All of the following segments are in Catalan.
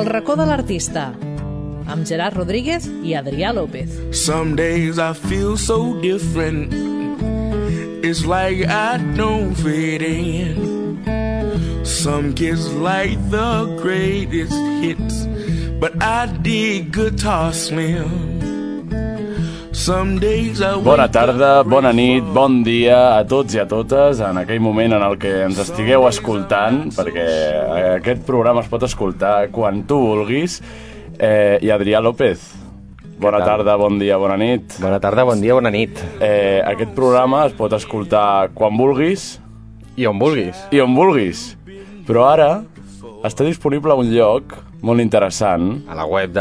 El racó de l'artista, amb Gerard Rodríguez i Adrià López. Some days I feel so different. It's like I don't fit in. Some kids like the greatest hits, but I dig Guitar Slim. Some days I Bona tarda, bona nit, bon dia a tots i a totes en aquell moment en el que ens estigueu escoltant, perquè aquest programa es pot escoltar quan tu vulguis. Eh, I Adrià López, bona tarda, bon dia, bona nit. Bona tarda, bon dia, bona nit. Eh, aquest programa es pot escoltar quan vulguis I on vulguis. i on vulguis. Però ara està disponible a un lloc molt interessant, A la web de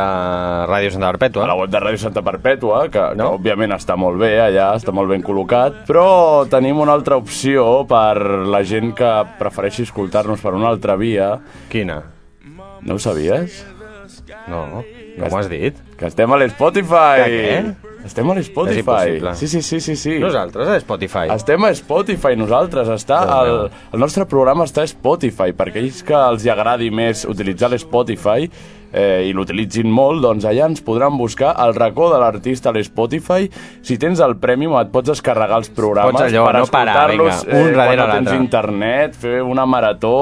Ràdio Santa Perpètua. a la web de Ràdio Santa Perpètua, que, no? Que òbviament està molt bé allà, està molt ben col·locat, però tenim una altra opció per la gent que prefereixi escoltar-nos per una altra via. Quina? No ho sabies? No, no m'ho has dit. Que estem a l'Spotify! Que què? Estem a impossible. Sí, sí, sí, sí, sí. Nosaltres, a Spotify. Estem a Spotify, nosaltres. Està el, el nostre programa està a Spotify. Per aquells que els hi agradi més utilitzar l'Spotify eh, i l'utilitzin molt, doncs allà ens podran buscar el racó de l'artista a l'Spotify. Si tens el Premium et pots descarregar els programes Pots allò, per no escoltar-los vinga, un eh, quan no tens internet, fer una marató.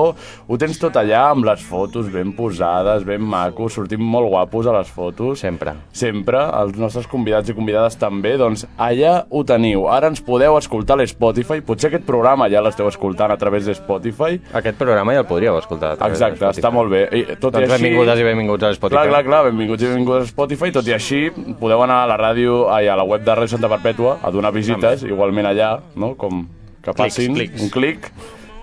Ho tens tot allà amb les fotos ben posades, ben macos, sortim molt guapos a les fotos Sempre. sempre, els nostres convidats i convidades també, doncs allà ho teniu. Ara ens podeu escoltar a l'Spotify, potser aquest programa ja l'esteu escoltant a través de Spotify. Aquest programa ja el podríeu escoltar. a través Exacte, està molt bé. I, tot Doncs i així... benvingudes i benvinguts a Spotify. Clar, clar, clar, benvinguts i benvinguts a Spotify, tot i així podeu anar a la ràdio, ai, a la web de Ràdio Santa Perpètua a donar visites, igualment allà, no? com que passin clics. un clic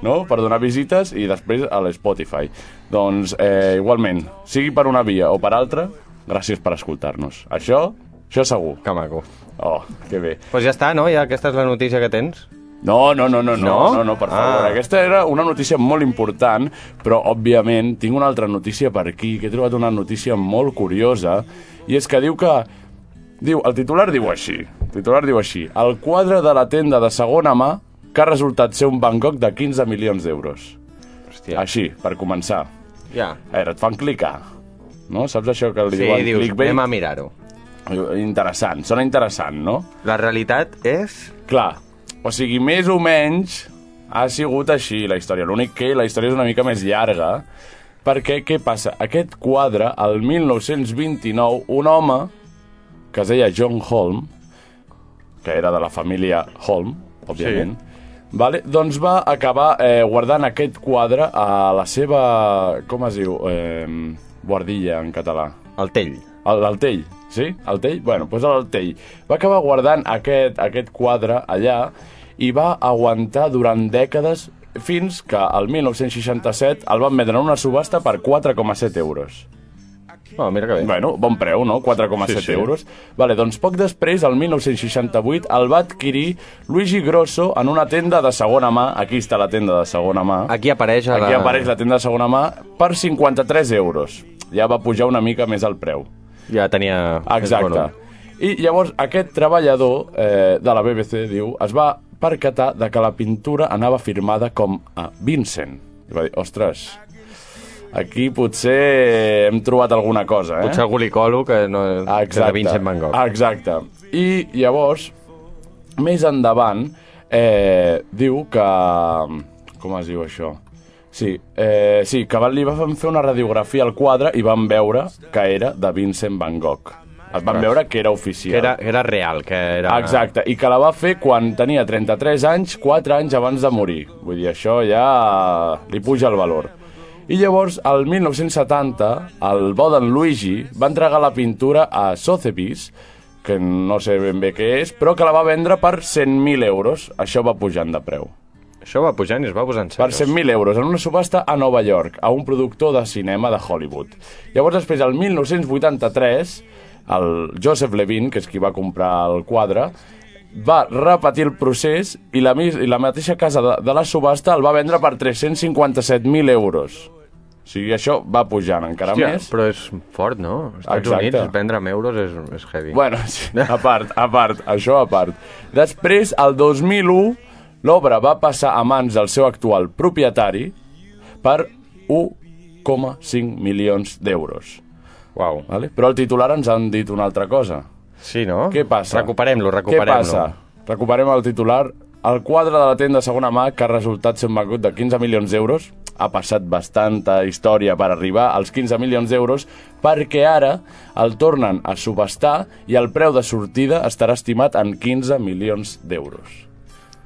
no? per donar visites i després a l'Spotify. Doncs, eh, igualment, sigui per una via o per altra, gràcies per escoltar-nos. Això, això segur. Que maco. Oh, que bé. Doncs pues ja està, no? Ja aquesta és la notícia que tens. No, no, no, no, no, No? no, no per favor. Ah. Aquesta era una notícia molt important, però, òbviament, tinc una altra notícia per aquí, que he trobat una notícia molt curiosa, i és que diu que... Diu, el titular diu així, el titular diu així, el quadre de la tenda de segona mà que ha resultat ser un Gogh de 15 milions d'euros. Hòstia. Així, per començar. Ja. A veure, et fan clicar, no? Saps això que li Sí, diuen dius, clickbait? anem a mirar-ho. Interessant, sona interessant, no? La realitat és... Clar, o sigui, més o menys ha sigut així la història. L'únic que la història és una mica més llarga, perquè què passa? Aquest quadre, el 1929, un home que es deia John Holm, que era de la família Holm, òbviament, sí. vale? doncs va acabar eh, guardant aquest quadre a la seva... com es diu? Eh, guardilla en català. El tell. El, el tell, sí? El tell? Bueno, doncs el tell. Va acabar guardant aquest, aquest quadre allà i va aguantar durant dècades fins que el 1967 el van vendre en una subhasta per 4,7 euros. Oh, mira que bé. Bueno, bon preu, no? 4,7 Sí, sí. euros. Vale, doncs poc després, el 1968, el va adquirir Luigi Grosso en una tenda de segona mà. Aquí està la tenda de segona mà. Aquí apareix... a Aquí la... apareix la tenda de segona mà per 53 euros. Ja va pujar una mica més el preu. Ja tenia... Exacte. I llavors aquest treballador eh, de la BBC, diu, es va percatar de que la pintura anava firmada com a Vincent. I va dir, ostres, aquí potser hem trobat alguna cosa, eh? Potser algú li colo que no... Que de Vincent Van Gogh. Exacte. I llavors, més endavant, eh, diu que... Com es diu això? Sí, eh, sí, que van, li van fer una radiografia al quadre i van veure que era de Vincent Van Gogh. Es van veure que era oficial. Que era, era real, que era... Exacte, i que la va fer quan tenia 33 anys, 4 anys abans de morir. Vull dir, això ja li puja el valor. I llavors, al 1970, el Boden Luigi va entregar la pintura a Sotheby's, que no sé ben bé què és, però que la va vendre per 100.000 euros. Això va pujant de preu. Això va pujant i es va posant Per seriós. 100.000 euros en una subhasta a Nova York, a un productor de cinema de Hollywood. Llavors, després, el 1983, el Joseph Levine, que és qui va comprar el quadre, va repetir el procés i la, i la mateixa casa de, de la subhasta el va vendre per 357.000 euros. O sigui, això va pujant encara Hòstia, més. però és fort, no? Als Estats Exacte. Units vendre amb euros és, és heavy. Bueno, sí, a part, a part, això a part. Després, el 2001, l'obra va passar a mans del seu actual propietari per 1,5 milions d'euros. Uau. Vale? Però el titular ens han dit una altra cosa. Sí, no? Què passa? Recuperem-lo, Què recuperem-lo. passa? Recuperem el titular. El quadre de la tenda segona mà, que ha resultat ser un vengut de 15 milions d'euros, ha passat bastanta història per arribar als 15 milions d'euros, perquè ara el tornen a subestar i el preu de sortida estarà estimat en 15 milions d'euros.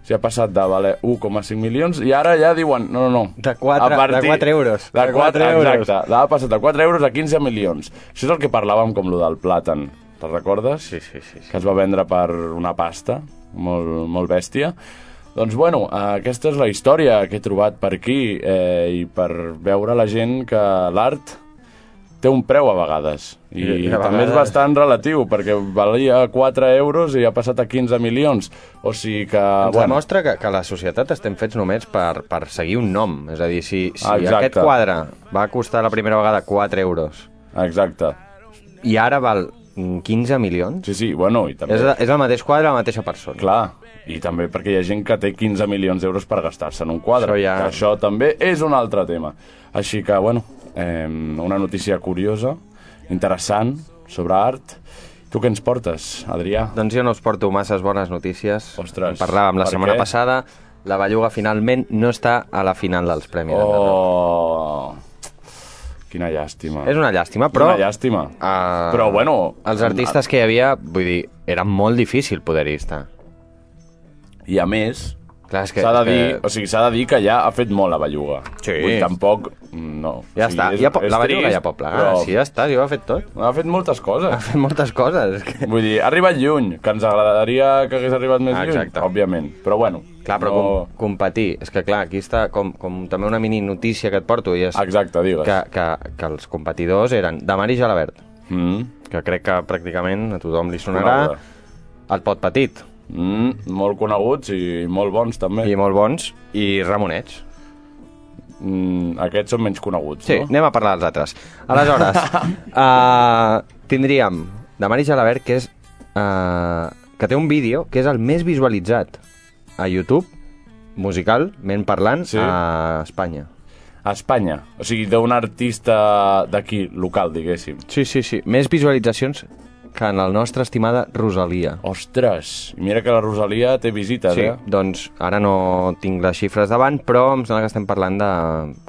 O sigui, ha passat de valer 1,5 milions i ara ja diuen, no, no, no. De quatre- A de quatre euros. De De 4, quatre euros. exacte. Ha passat de 4 euros a 15 milions. Això és el que parlàvem com lo del plàtan. Te'n recordes? Sí, sí, sí. sí. que es va vendre per una pasta molt, molt bèstia. Doncs bueno, aquesta és la història que he trobat per aquí eh, i per veure la gent que l'art té un preu a vegades i, I- i a també és vegades- bastant relatiu perquè valia 4 euros i ha passat a 15 milions o sigui que... Ens bueno, demostra que, que la societat estem fets només per, per seguir un nom. És a dir, si, si Exacte. aquest quadre va costar la primera vegada 4 euros Exacte. i ara val mm, 15 milions, Sí, sí, bueno, i també... és, és el mateix quadre, la mateixa persona. Clar, i també perquè hi ha gent que té 15 milions d'euros per gastar-se en un quadre. Això ja- això també és un altre tema. Així que, bueno, eh, una notícia curiosa, interessant, sobre art. Tu què ens portes, Adrià? Doncs jo no us porto masses bones notícies. Ostres, En parlàvem la setmana què? passada. La Belluga finalment no està a la final dels Premis. Oh, quina llàstima. És una llàstima, però... Una llàstima. Uh, Però, bueno... Els artistes que hi havia, vull dir, era molt difícil poder-hi estar. I a més, Clar, és que... s'ha de, dir, que... o sigui, s'ha de dir que ja ha fet molt la Belluga. Sí. Vull tampoc... No. Ja o sigui, està, és- ja po... és la Belluga trist, ja pot plegar. però Sí, ja està, jo ho ha fet tot. Ha fet moltes coses. Ha fet moltes coses. Que... Vull dir, ha arribat lluny, que ens agradaria que hagués arribat més Ah, lluny, exacte. òbviament. Però bueno, Clar, però no... com, competir, és que clar, aquí està com, com també una mini notícia que et porto i és Exacte, digues. que, que, que els competidors eren Damari Jalabert, Mm, que crec que pràcticament a tothom li sonarà, el Pot Petit, mm, molt coneguts i molt bons, també. i molt bons, i Ramonets. Mm, aquests són menys coneguts, Sí, no? anem a parlar dels altres. Aleshores, uh, tindríem Damari Jalabert, que és uh, que té un vídeo que és el més visualitzat a YouTube, musicalment parlant, Sí. a Espanya. A Espanya. O sigui, d'un artista d'aquí, local, diguéssim. Sí, sí, sí. Més visualitzacions que en la nostra estimada Rosalia. Ostres, i mira que la Rosalia té visites, Sí, eh? doncs ara no tinc les xifres davant, però em sembla que estem parlant de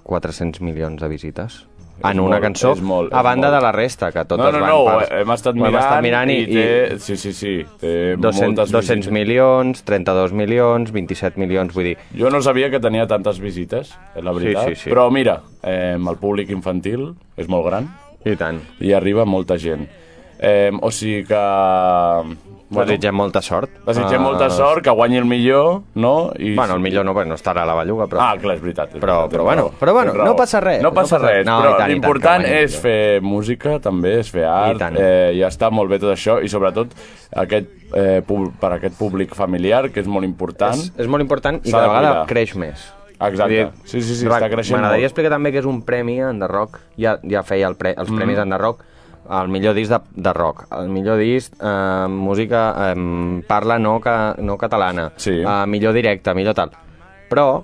400 milions de visites. És en una molt, cançó, és molt, a és banda molt. de la resta, que totes no, no, van no, per... hem estat ho hem mirant, estat mirant i, i té... Sí, sí, sí, té 200, moltes 200 visites. milions, 32 milions, 27 milions, vull dir... Jo no sabia que tenia tantes visites, és la veritat. sí, sí. Però mira, eh, el públic infantil és molt gran I tant. i arriba molta gent. Eh, o sigui que... Bueno, Desitgem molta sort. Desitgem molta sort, que guanyi el millor, no? I, Bueno, el millor no, no estarà a la belluga, però... Ah, clar, és veritat. És Però- veritat, però bueno, però bueno, no passa res, No passa res, no, però i tant, i tant, l'important és fer música, també, és fer art, tant. eh, ja està molt bé tot això, i sobretot aquest, eh, per aquest públic familiar, que és molt important. És, és molt important i cada vegada creix més. Exacte. Vull Sí, sí, sí, està creixent M'agradaria molt. explicar també que és un premi en The Rock, ja, ja feia el pre, els premis Mm. en The Rock, el millor disc de, de rock, el millor disc eh, música eh, parla no, ca, no catalana, Sí. eh, millor directe, millor tal. Però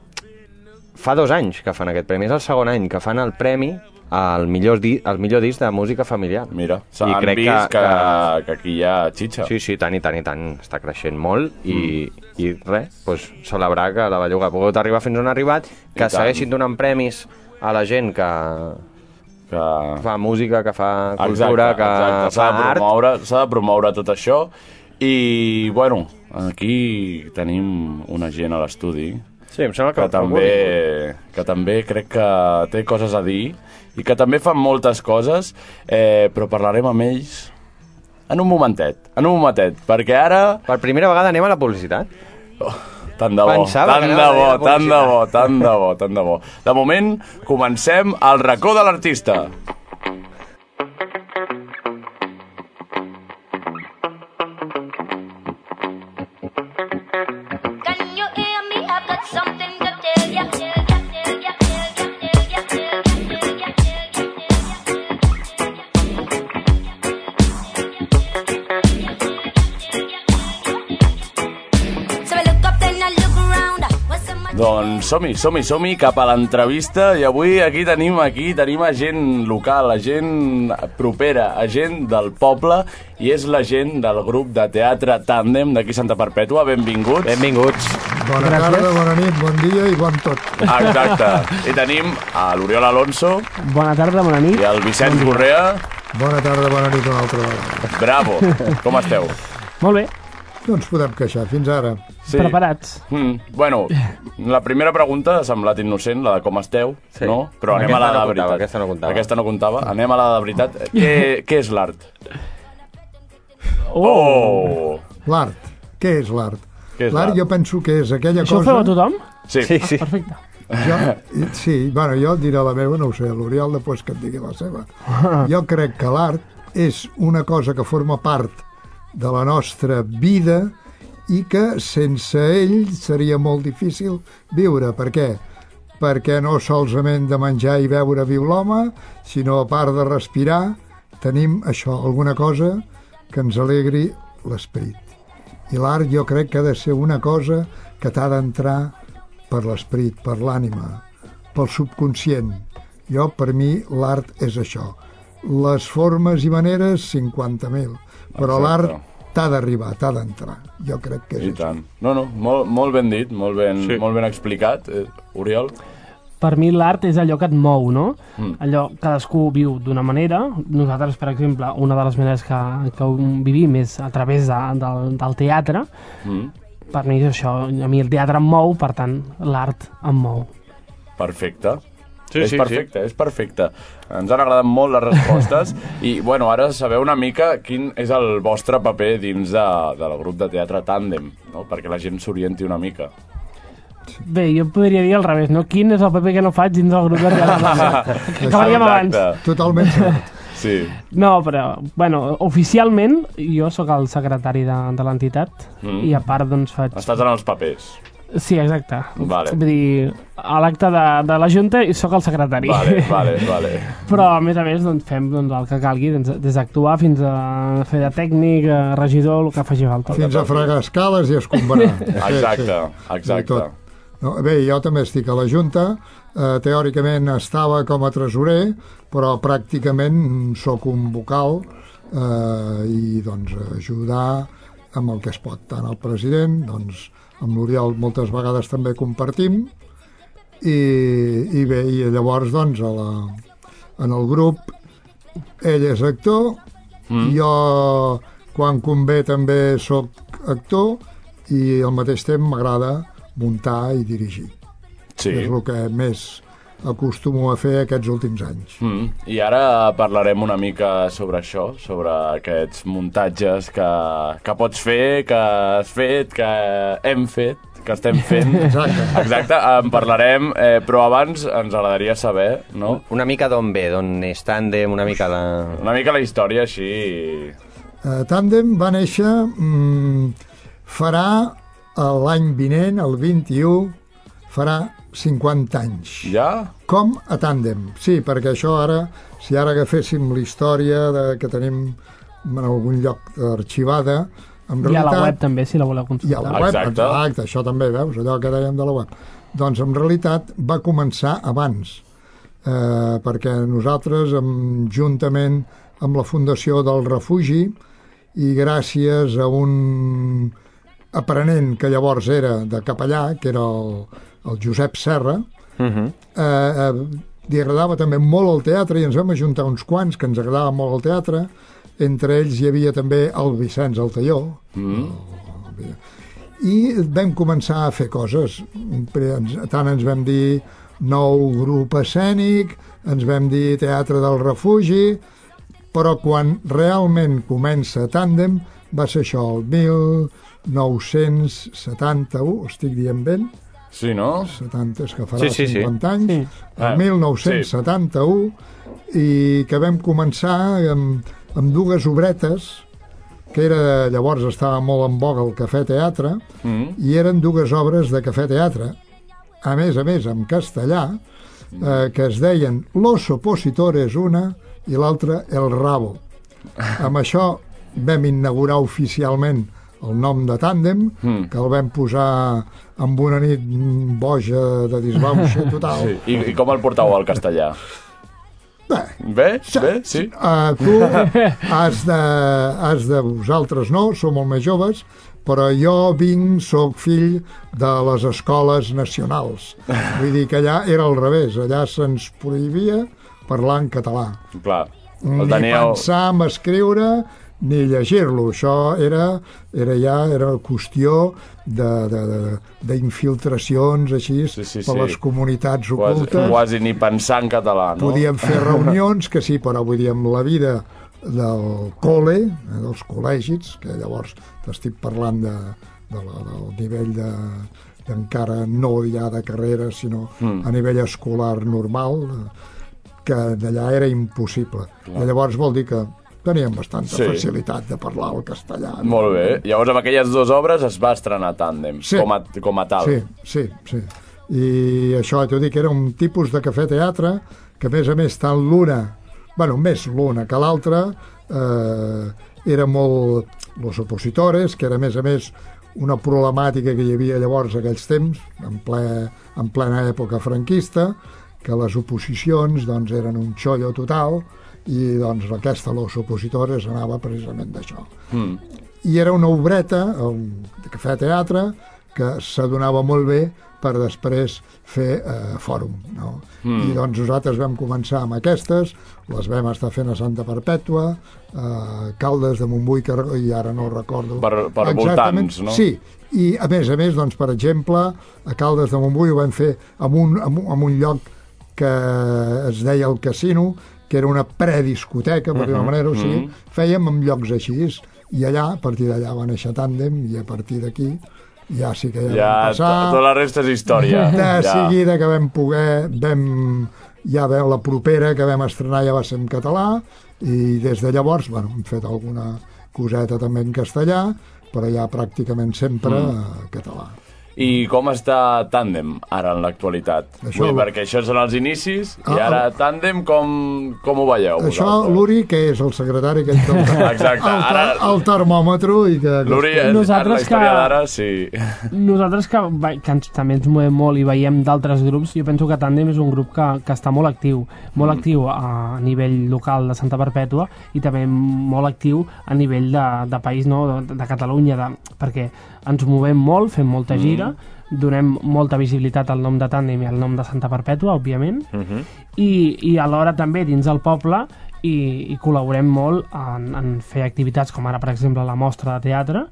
fa dos anys que fan aquest premi, és el segon any que fan el premi al millor, di, al millor disc de música familiar. Mira, s'han vist que, que- que, que aquí hi ha xitxa. Sí, sí, tant i tant i tant. Està creixent molt i, Mm. i res, doncs, celebrar que la Belluga ha pogut arribar fins on ha arribat, que segueixin donant premis a la gent que Que... fa música, que fa cultura, exacte, que exacte. Fa de art. promoure, s'ha de promoure tot això i, bueno, aquí tenim una gent a l'estudi Sí, em sembla que, que també, que també crec que té coses a dir i que també fan moltes coses, eh, però parlarem amb ells en un momentet, en un momentet, perquè ara... Per primera vegada anem a la publicitat. Oh, tant de bo, Pensava tant de bo, tant de bo, tant de bo, tant de bo. De moment, comencem al racó de l'artista. Som-hi, som-hi, som-hi cap a l'entrevista i avui aquí tenim aquí tenim a gent local, a gent propera, a gent del poble i és la gent del grup de teatre Tàndem d'aquí Santa Perpètua. Benvinguts. Benvinguts. Bona tarda, bona nit, bon dia i bon tot. Exacte. I tenim a l'Oriol Alonso Bona tarda, bona nit. i el Vicenç Correa. Bona tarda, bona nit una altra vegada. Bravo. Com esteu? Molt bé, No ens podem queixar, fins ara. Sí. preparats. Mm, bueno, la primera pregunta ha semblat innocent, la de com esteu, Sí. no? Però anem Aquesta a la no de comptava, veritat. aquesta no comptava. Aquesta no comptava. Anem a la de veritat. Què, què és l'art? Oh! Oh! L'art. Què és l'art? L'art jo penso que és aquella Això ho cosa... feu a tothom? Sí. Sí, sí. Perfecte. Jo, sí, bueno, jo et diré la meva, no ho sé, l'Oriol després que et digui la seva. Jo crec que l'art és una cosa que forma part de la nostra vida i que sense ell seria molt difícil viure. Per què? Perquè no solament de menjar i beure viu l'home, sinó a part de respirar, tenim això, alguna cosa que ens alegri l'esperit. I l'art jo crec que ha de ser una cosa que t'ha d'entrar per l'esperit, per l'ànima, pel subconscient. Jo, per mi, l'art és això. Les formes i maneres, 50.000. Però l'art t'ha d'arribar, t'ha d'entrar. Jo crec que és I això. tant. No, no, molt, molt ben dit, molt ben, Sí. molt ben explicat. Eh, Oriol? Per mi l'art és allò que et mou, no? Mm. Allò, cadascú viu d'una manera. Nosaltres, per exemple, una de les maneres que, que vivim és a través de, del, del teatre. Mm. Per mi és això. A mi el teatre em mou, per tant, l'art em mou. Perfecte. Sí, és sí, perfecte, és perfecte. Ens han agradat molt les respostes i, bueno, ara sabeu una mica quin és el vostre paper dins de, del grup de teatre Tàndem, no? perquè la gent s'orienti una mica. Bé, jo podria dir al revés, no? Quin és el paper que no faig dins del grup de teatre? Acabaríem abans. Totalment cert. Sí. No, però, bueno, oficialment jo sóc el secretari de, de l'entitat Mm. i a part, doncs, faig... Estàs en els papers. Sí, exacte. Vale. Vull dir, a l'acte de, de la Junta i sóc el secretari. Vale, vale, vale. Però, a més a més, doncs, fem doncs, el que calgui, doncs, des d'actuar fins a fer de tècnic, regidor, el que faci falta. Fins a fregar escales i escombrar. Exacte, exacte. No, bé, jo també estic a la Junta, eh, teòricament estava com a tresorer, però pràcticament sóc un vocal eh, i doncs ajudar amb el que es pot, tant el president, doncs amb l'Oriol moltes vegades també compartim, i, i bé, i llavors doncs a la, en el grup ell és actor, mm. jo quan convé també sóc actor i al mateix temps m'agrada muntar i dirigir. Sí. És el que més acostumo a fer aquests últims anys. Mm. I ara parlarem una mica sobre això, sobre aquests muntatges que, que pots fer, que has fet, que hem fet, que estem fent. Exacte. Exacte, en parlarem, eh, però abans ens agradaria saber, no? Una mica d'on ve, d'on és tàndem, una mica de... Una mica la història així... Uh, Tàndem va néixer, mm, farà eh, l'any vinent, el 21, farà 50 anys. Ja? Com a tàndem, sí, perquè això ara, si ara agaféssim la història de, que tenim en algun lloc arxivada, en I a realitat... la web també, si la voleu I a consultar. la web, Exacte. exacte. això també, veus, allò que dèiem de la web. Doncs en realitat va començar abans, eh, perquè nosaltres, amb, juntament amb la Fundació del Refugi, i gràcies a un aprenent que llavors era de capellà, que era el, el Josep Serra, Uh -huh. eh, eh, li agradava també molt el teatre i ens vam ajuntar uns quants que ens agradava molt el teatre entre ells hi havia també el Vicenç Altaió Mm. i vam començar a fer coses tant ens vam dir nou grup escènic ens vam dir teatre del refugi però quan realment comença Tàndem va ser això el 1971 estic dient ben Sí, no? 70, és que farà Sí, sí, sí. 50 anys, Sí. Ah, el 1971, i que vam començar amb, amb dues obretes, que era, llavors estava molt en boga el Cafè Teatre, Mm. i eren dues obres de Cafè Teatre, a més a més en castellà, eh, que es deien Los opositores una i l'altra El rabo. Amb això vam inaugurar oficialment el nom de Tàndem, Mm. que el vam posar amb una nit boja de disbauxa total. Sí. I, I com el portau al castellà? Bé, Bé? Bé? Sí? Uh, tu has de, has de... Vosaltres no, sou molt més joves, però jo vinc, sóc fill de les escoles nacionals. Vull dir que allà era al revés, allà se'ns prohibia parlar en català. Clar. El ni teníeu... pensar en escriure ni llegir-lo. Això era, era ja era qüestió de- de- de- d'infiltracions així Sí, sí, per sí. les comunitats Quasi, ocultes. quasi ni pensar en català, no? Podíem fer reunions, que sí, però vull dir, amb la vida del col·le, eh, dels col·legis, que llavors t'estic parlant de, de la, del nivell de encara no ja de carrera, sinó Mm. a nivell escolar normal, que d'allà era impossible. I llavors vol dir que teníem bastanta Sí. facilitat de parlar el castellà. no? Molt bé. Llavors, amb aquelles dues obres es va estrenar Tàndem, Sí. com, a, com a tal. Sí, sí, sí. I això, t'ho dic, era un tipus de cafè-teatre que, a més a més, tant l'una, bueno, més l'una que l'altra, eh, era molt... Los opositores, que era, a més a més, una problemàtica que hi havia llavors aquells temps, en, ple, en plena època franquista, que les oposicions doncs, eren un xollo total i doncs, aquesta Los Opositores anava precisament d'això Mm. i era una obreta, un cafè teatre, que s'adonava molt bé per després fer eh, fòrum. No? Mm. I doncs nosaltres vam començar amb aquestes, les vam estar fent a Santa Perpètua, eh, Caldes de Montbui, que i ara no recordo Per- per exactament. voltants, no? Sí, i a més a més, doncs, per exemple, a Caldes de Montbui ho vam fer en un, un, en un lloc que es deia el Casino, que era una prediscoteca, per dir-ho Mhm, manera, o sigui, mhm. fèiem en llocs així, i allà, a partir d'allà va néixer Tàndem, i a partir d'aquí ja sí que ja, Ja, vam passar... tota la resta és història. De ja. seguida que vam poder, vam, ja veu la propera que vam estrenar ja va ser en català, i des de llavors, bueno, hem fet alguna coseta també en castellà, però ja pràcticament sempre Mm. català. I com està Tàndem ara en l'actualitat? Això- Vull perquè això són els inicis, i Ah, ara Tàndem com, com ho veieu Això, l'Uri, que és el secretari que del Exacte, el, ara- el termòmetre i que... L'Uri, Nosaltres la història que- d'ara, sí. Nosaltres que, que ens, també ens movem molt i veiem d'altres grups, jo penso que Tàndem és un grup que, que està molt actiu, molt Mm. actiu a nivell local de Santa Perpètua i també molt actiu a nivell de, de país, no? de, de Catalunya, de, perquè ens movem molt, fem molta gira, donem molta visibilitat al nom de Tàndem i al nom de Santa Perpètua, òbviament, Mhm. i, i alhora també dins del poble i, i col·laborem molt en, en fer activitats com ara per exemple la mostra de teatre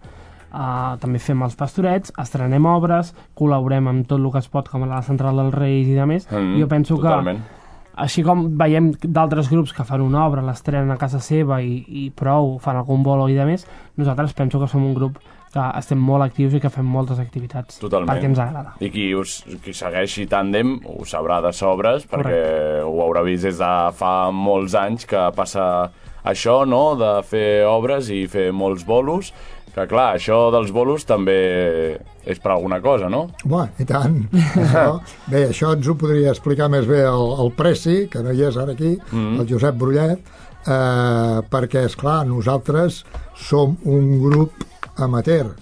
uh, també fem els pastorets, estrenem obres col·laborem amb tot el que es pot com a la Central dels Reis i de més Mm, jo penso totalment. que així com veiem d'altres grups que fan una obra, l'estrenen a casa seva i, i prou, fan algun bolo i de més, nosaltres penso que som un grup que estem molt actius i que fem moltes activitats Totalment. perquè ens agrada. I qui, us, qui segueixi Tàndem ho sabrà de sobres, perquè ho haurà vist des de fa molts anys que passa això, no?, de fer obres i fer molts bolos, que clar, això dels bolos també és per alguna cosa, no? Bé, i tant. Això, bé, això ens ho podria explicar més bé el, el Preci, que no hi és ara aquí, Mm. el Josep Brullet, eh, perquè, és clar nosaltres som un grup amateur.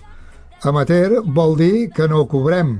Amateur vol dir que no cobrem,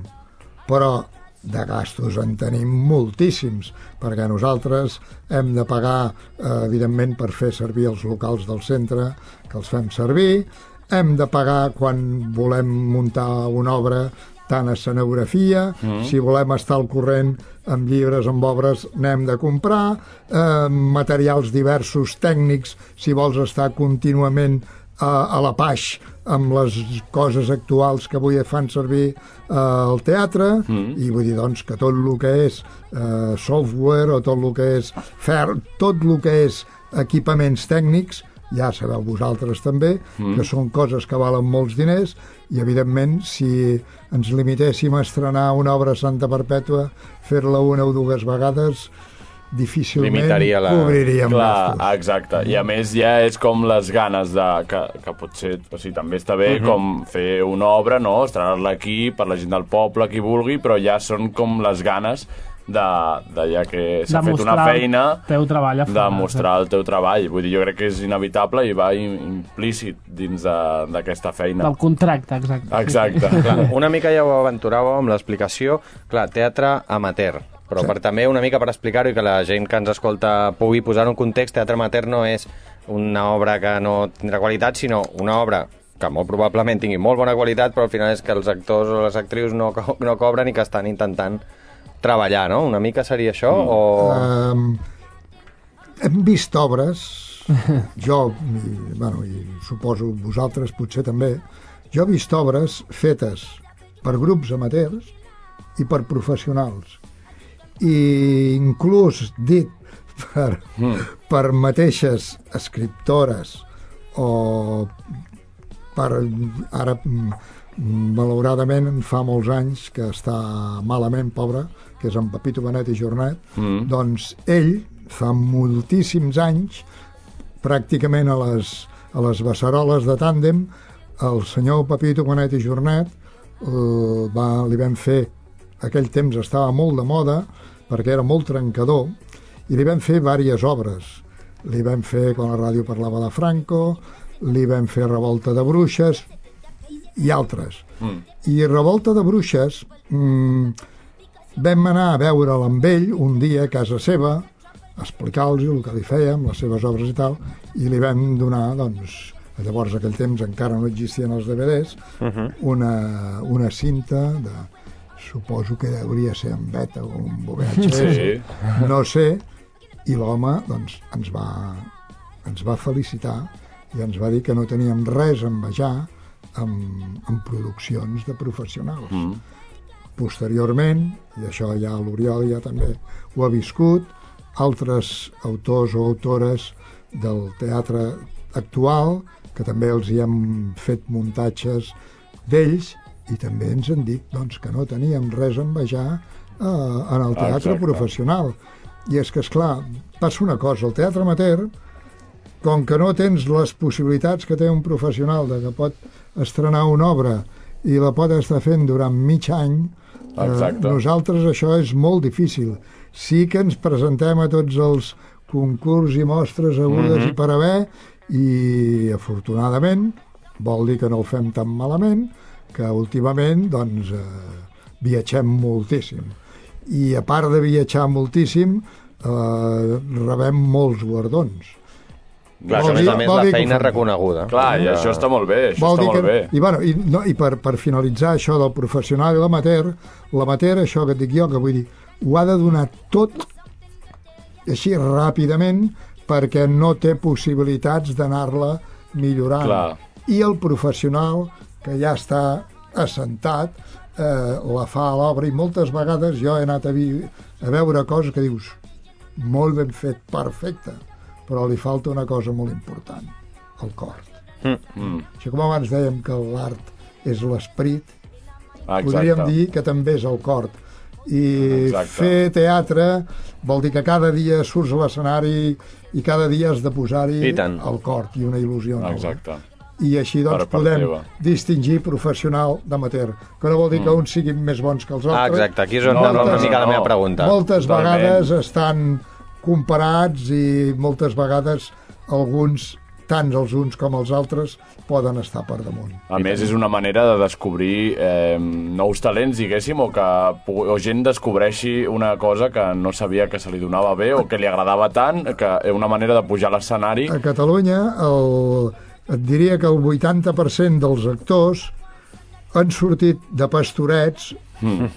però de gastos en tenim moltíssims, perquè nosaltres hem de pagar, eh, evidentment, per fer servir els locals del centre, que els fem servir, hem de pagar quan volem muntar una obra tant escenografia, mm. si volem estar al corrent amb llibres, amb obres, n'hem de comprar, eh, materials diversos tècnics, si vols estar contínuament a, a la paix amb les coses actuals que avui fan servir eh, al teatre mm. i vull dir doncs que tot el que és eh, software o tot el que és fer, tot el que és equipaments tècnics ja sabeu vosaltres també, mm. que són coses que valen molts diners i evidentment si ens limitéssim a estrenar una obra Santa Perpètua, fer-la una o dues vegades difícilment Limitaria la- cobriríem Clar, gastos. exacte. I a més ja és com les ganes de... Que, que potser... O sigui, també està bé Mhm. com fer una obra, no? Estrenar-la aquí per la gent del poble, qui vulgui, però ja són com les ganes de, de ja que s'ha fet una feina teu treball a de fora, mostrar el teu treball. Vull dir, jo crec que és inevitable i va im- implícit dins de- d'aquesta feina. Del contracte, exacte. Exacte. Clar, una mica ja ho aventuràveu amb l'explicació. Clar, teatre amateur. Però per també una mica per explicar-ho i que la gent que ens escolta pugui posar en context, teatre amateur no és una obra que no tindrà qualitat, sinó una obra que molt probablement tingui molt bona qualitat, però al final és que els actors o les actrius no, co- no cobren i que estan intentant treballar, no? Una mica seria això? Mm. O... Um, hem vist obres, jo, i, bueno, i suposo vosaltres potser també, jo he vist obres fetes per grups amateurs i per professionals. I inclús dit per, per mateixes escriptores o per ara mm, malauradament fa molts anys que està malament pobre que és en Pepito Benet i Jornet Mm. doncs ell fa moltíssims anys pràcticament a les, a les beceroles de tàndem el senyor Pepito Benet i Jornet eh, va, li vam fer aquell temps estava molt de moda perquè era molt trencador i li vam fer diverses obres. Li vam fer quan la ràdio parlava de Franco li vam fer Revolta de Bruixes i altres. Mm. i Revolta de Bruixes mmm, vam anar a veure'l amb ell un dia a casa seva explicar-los el que li fèiem, les seves obres i tal, i li vam donar, doncs, llavors aquell temps encara no existien els DVDs, una, una cinta de, suposo que hauria ser en beta o un VHS, Sí. no sé, i l'home doncs, ens, va, ens va felicitar i ens va dir que no teníem res a envejar amb, amb produccions de professionals. Mm. Posteriorment, i això ja l'Oriol ja també ho ha viscut, altres autors o autores del teatre actual que també els hi hem fet muntatges d'ells i també ens han dit doncs, que no teníem res a envejar eh, en el teatre Exacte. professional. I és que, és clar, passa una cosa, el teatre amateur, com que no tens les possibilitats que té un professional de que pot estrenar una obra i la pot estar fent durant mig any, eh, nosaltres això és molt difícil. Sí que ens presentem a tots els concurs i mostres agudes i per haver i afortunadament vol dir que no ho fem tan malament que últimament doncs eh, viatgem moltíssim i a part de viatjar moltíssim eh, rebem molts guardons Clar, que Vol dir- a més vol la dir que feina és reconeguda. Clar, i Que- això està molt bé, això Vol està molt bé. I, bueno, i, no, i per, per finalitzar això del professional i l'amateur, l'amateur, això que et dic jo, que vull dir, ho ha de donar tot així ràpidament perquè no té possibilitats d'anar-la millorant. Clar. I el professional, que ja està assentat, eh, la fa a l'obra i moltes vegades jo he anat a, vi a veure coses que dius molt ben fet, perfecte, però li falta una cosa molt important, el cor. Mm. Així com abans dèiem que l'art és l'esperit, Exacte. podríem dir que també és el cor. I Exacte. fer teatre vol dir que cada dia surts a l'escenari i cada dia has de posar-hi el cor i una il·lusió nova. Exacte. I així doncs Per podem teva. distingir professional d'amateur, que no vol dir que uns siguin més bons que els Ah, altres. exacte, aquí és on No, no, no, una no, mica la meva pregunta. Moltes Totalment. vegades estan comparats i moltes vegades alguns, tant els uns com els altres, poden estar per damunt. A més, és una manera de descobrir eh, nous talents, diguéssim, o que o gent descobreixi una cosa que no sabia que se li donava bé o que li agradava tant, que és una manera de pujar a l'escenari. A Catalunya el, et diria que el 80% dels actors han sortit de pastorets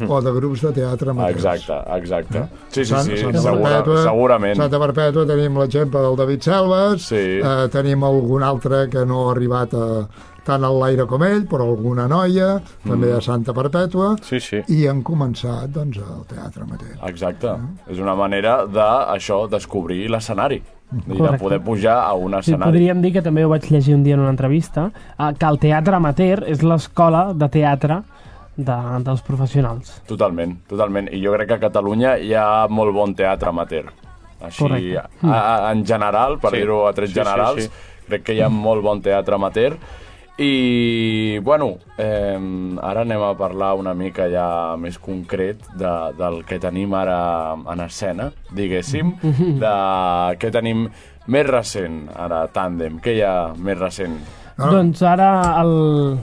o de grups de teatre amateurs. Exacte, exacte. Sí, sí, Sant- sí, Santa segura, Perpètua, segurament. Santa Perpètua tenim l'exemple del David Selves, Sí. eh, tenim algun altre que no ha arribat a, tant al l'aire com ell, però alguna noia, també Mm. a Santa Perpètua, Sí, sí. i han començat doncs, el teatre amateur. Exacte. És una manera de, això, descobrir l'escenari. I de poder pujar a un Sí, escenari. podríem dir que també ho vaig llegir un dia en una entrevista, eh, que el teatre amateur és l'escola de teatre de, dels professionals. Totalment, totalment. I jo crec que a Catalunya hi ha molt bon teatre amateur. Així, Correcte. a, a, en general, per Sí. dir-ho a trets Sí, sí, generals, sí. crec que hi ha molt bon teatre amateur. I bueno, eh, ara anem a parlar una mica ja més concret de, del que tenim ara en escena, diguéssim, de què tenim més recent, ara, tàndem. Què hi ha més recent? Ah. Doncs ara el,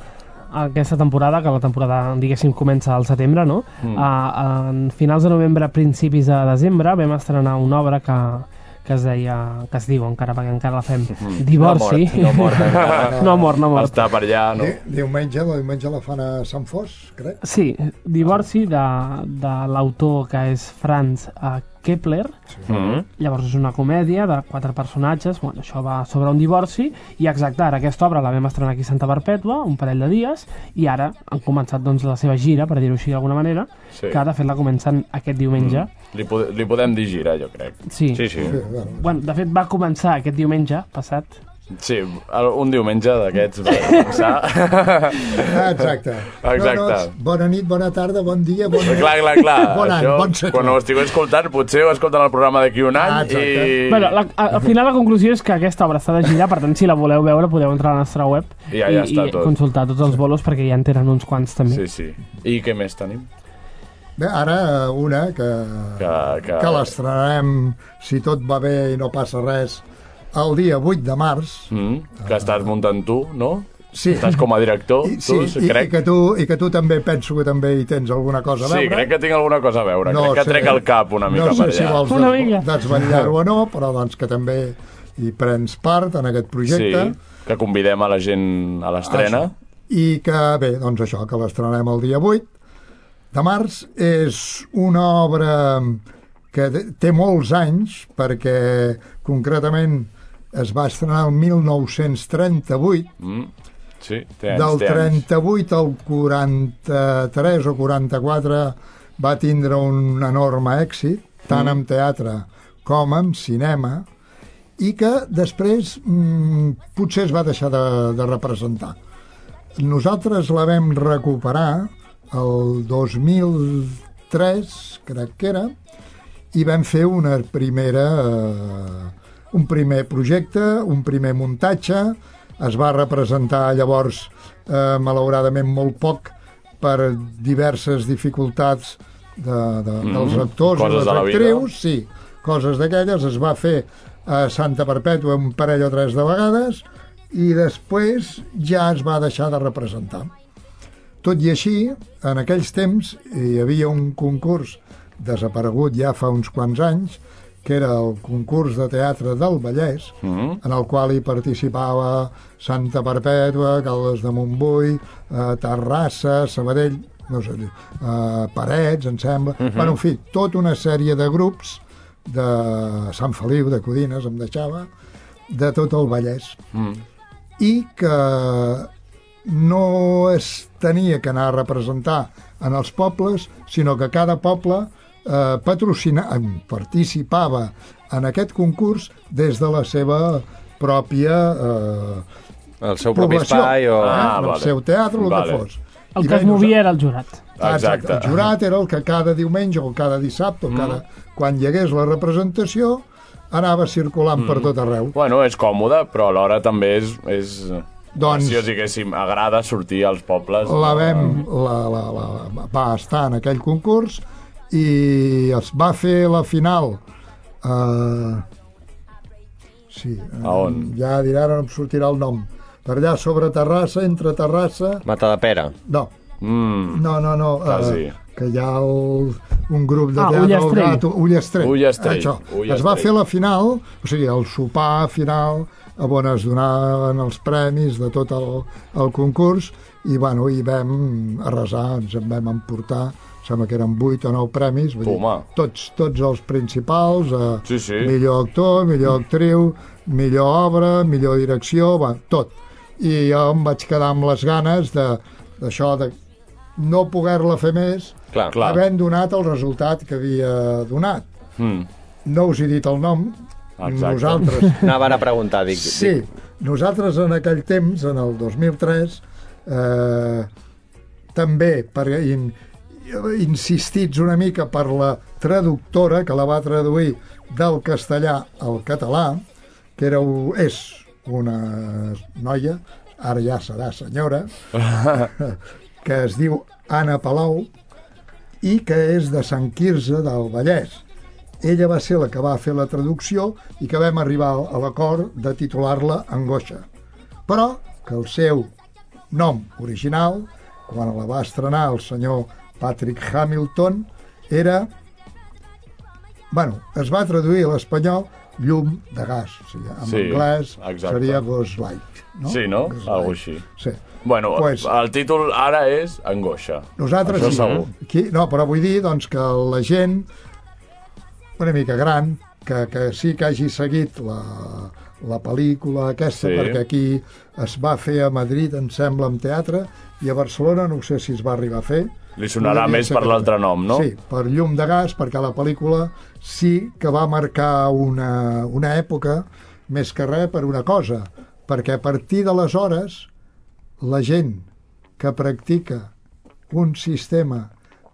aquesta temporada, que la temporada, diguéssim, comença al setembre, no? Mm. A, en finals de novembre, principis de desembre, vam estrenar una obra que, que es deia, que es diu encara, perquè encara la fem, Divorci. No mort, no mort encara. no mort, no mort. Està per allà, no? Di- Diumenge, el diumenge la fan a Sant Fos, crec. Sí, Divorci de, de l'autor que és Franz Kepler. Mm. Llavors és una comèdia de quatre personatges, bueno, això va sobre un divorci, i exacte, ara aquesta obra la vam estrenar aquí a Santa Perpètua, un parell de dies, i ara han començat doncs, la seva gira, per dir-ho així d'alguna manera, Sí. que de fet la comencen aquest diumenge. Li, pod li podem dir gira, jo crec. Sí. Sí, sí. Sí, bueno. Bueno, de fet va començar aquest diumenge passat. Sí, un diumenge d'aquests va començar. Ah, exacte. Exacte. No, no, bona nit, bona tarda, bon dia, bon clar, clar, clar. Bon any, Això, bon segle. quan ho estigueu escoltant, potser ho escolten el programa d'aquí un any Ah, exacte. i... Bueno, la, a- al final la conclusió és que aquesta obra està de gira, per tant, si la voleu veure, podeu entrar a la nostra web I ja- ja està i tot. consultar tots els bolos, perquè ja en tenen uns quants també. Sí, sí. I què més tenim? Bé, ara una que, Que, que... que l'estrenarem, si tot va bé i no passa res, el dia 8 de març. Mm, que estàs muntant tu, no? Sí. Estàs com a director, I, tu, sí, i, crec. i, que tu, i que tu també penso que també hi tens alguna cosa a Sí, veure. crec que tinc alguna cosa a veure. crec que sé- trec el cap una mica no sé per si allà. vols Una des- mica. desvetllar-ho o no, però doncs que també hi prens part en aquest projecte. Sí, que convidem a la gent a l'estrena. I que, bé, doncs això, que l'estrenarem el dia 8 de març. És una obra que té molts anys, perquè concretament es va estrenar el 1938, Mm. Sí, té anys, del té anys. 38 al 43 o 44 va tindre un enorme èxit, tant Mm. en teatre com en cinema, i que després mm, potser es va deixar de, de representar. Nosaltres la vam recuperar el 2003, crec que era, i vam fer una primera, eh, un primer projecte, un primer muntatge, es va representar llavors, eh, malauradament, molt poc per diverses dificultats de, de, dels actors i les de actrius, sí, coses d'aquelles, es va fer a Santa Perpètua un parell o tres de vegades i després ja es va deixar de representar. Tot i així, en aquells temps hi havia un concurs desaparegut ja fa uns quants anys, que era el concurs de teatre del Vallès, Mm. en el qual hi participava Santa Perpètua, Caldes de Montbui, eh, Terrassa, Sabadell, no sé, eh, Parets, em sembla... Uh -huh. bueno, en fi, tota una sèrie de grups de Sant Feliu, de Codines, em deixava, de tot el Vallès Mm. i que no es tenia que anar a representar en els pobles, sinó que cada poble eh, patrocina, participava en aquest concurs des de la seva pròpia eh, El seu propi espai o... Ah, el vale. seu teatre, el Vale. que fos. El I que es movia era el jurat. Ah, Exacte. Exacte. El jurat era el que cada diumenge o cada dissabte o cada... quan hi hagués la representació anava circulant per tot arreu. Bueno, és còmode, però alhora també és... és... Doncs- Si diguéssim, agrada sortir als pobles. la vam, la, la, la, va estar en aquell concurs i es va fer la final eh, sí, eh, A on? ja diré, ara no em sortirà el nom per allà sobre Terrassa, entre Terrassa Mata de pera. no, Mm. no, no, no Quasi. eh, que hi ha el, un grup de Ah, teatre al Ullastrell. Gato, Ullastrell, Ullastrell, Això. Ullastrell. es va fer la final o sigui, el sopar final on es donaven els premis de tot el, el concurs i bueno, hi vam arrasar, ens en vam emportar sembla que eren 8 o 9 premis vull dir, Toma. tots, tots els principals eh, Sí, sí. millor actor, millor actriu millor obra, millor direcció va, tot, i jo em vaig quedar amb les ganes de d'això de no poder-la fer més Clar. Clar. havent donat el resultat que havia donat Mm. no us he dit el nom Exacte. nosaltres Anava ara a preguntar, dic... Sí, dic nosaltres en aquell temps, en el 2003, eh, també per in, insistits una mica per la traductora que la va traduir del castellà al català, que era, és una noia ara ja serà senyora, que es diu Anna Palau i que és de Sant Quirze del Vallès. Ella va ser la que va fer la traducció i que vam arribar a l'acord de titular-la Angoixa. Però que el seu nom original, quan la va estrenar el senyor Patrick Hamilton, era... Bueno, es va traduir a l'espanyol llum de gas, o sigui, en Sí, anglès exacte. seria Ghost Light. No? Sí, no? Algo així. Sí. Bueno, Pues- el títol ara és Angoixa. Nosaltres Això sí. segur. Aquí, no, però vull dir doncs, que la gent una mica gran, que, que sí que hagi seguit la, la pel·lícula aquesta, Sí. perquè aquí es va fer a Madrid, em sembla, en teatre, i a Barcelona no sé si es va arribar a fer. Li sonarà més per l'altre nom, no? Sí, per Llum de Gas, perquè la pel·lícula sí que va marcar una, una època més que res per una cosa, perquè a partir d'aleshores la gent que practica un sistema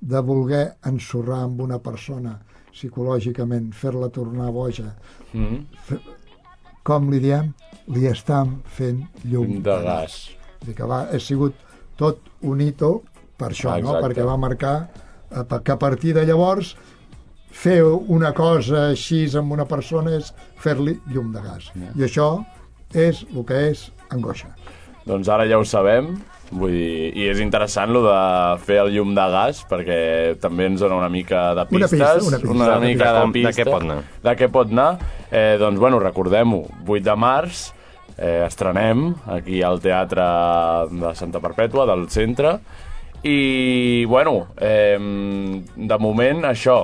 de voler ensorrar amb una persona psicològicament, fer-la tornar boja, Mm. com li diem, li estan fent llum De gas. Dir que va, ha sigut tot un hito per això, no? Exacte. perquè va marcar eh, que a partir de llavors fer una cosa així amb una persona és fer-li llum de gas. I això és el que és angoixa. Doncs ara ja ho sabem, vull dir, i és interessant lo de fer el llum de gas, perquè també ens dona una mica de Una pistes, pista, una pista. una De mica de, com- de pista. què pot anar. De què pot anar. Eh, doncs, bueno, recordem-ho, 8 de març, eh, estrenem aquí al Teatre de Santa Perpètua, del centre, i, bueno, eh, de moment això,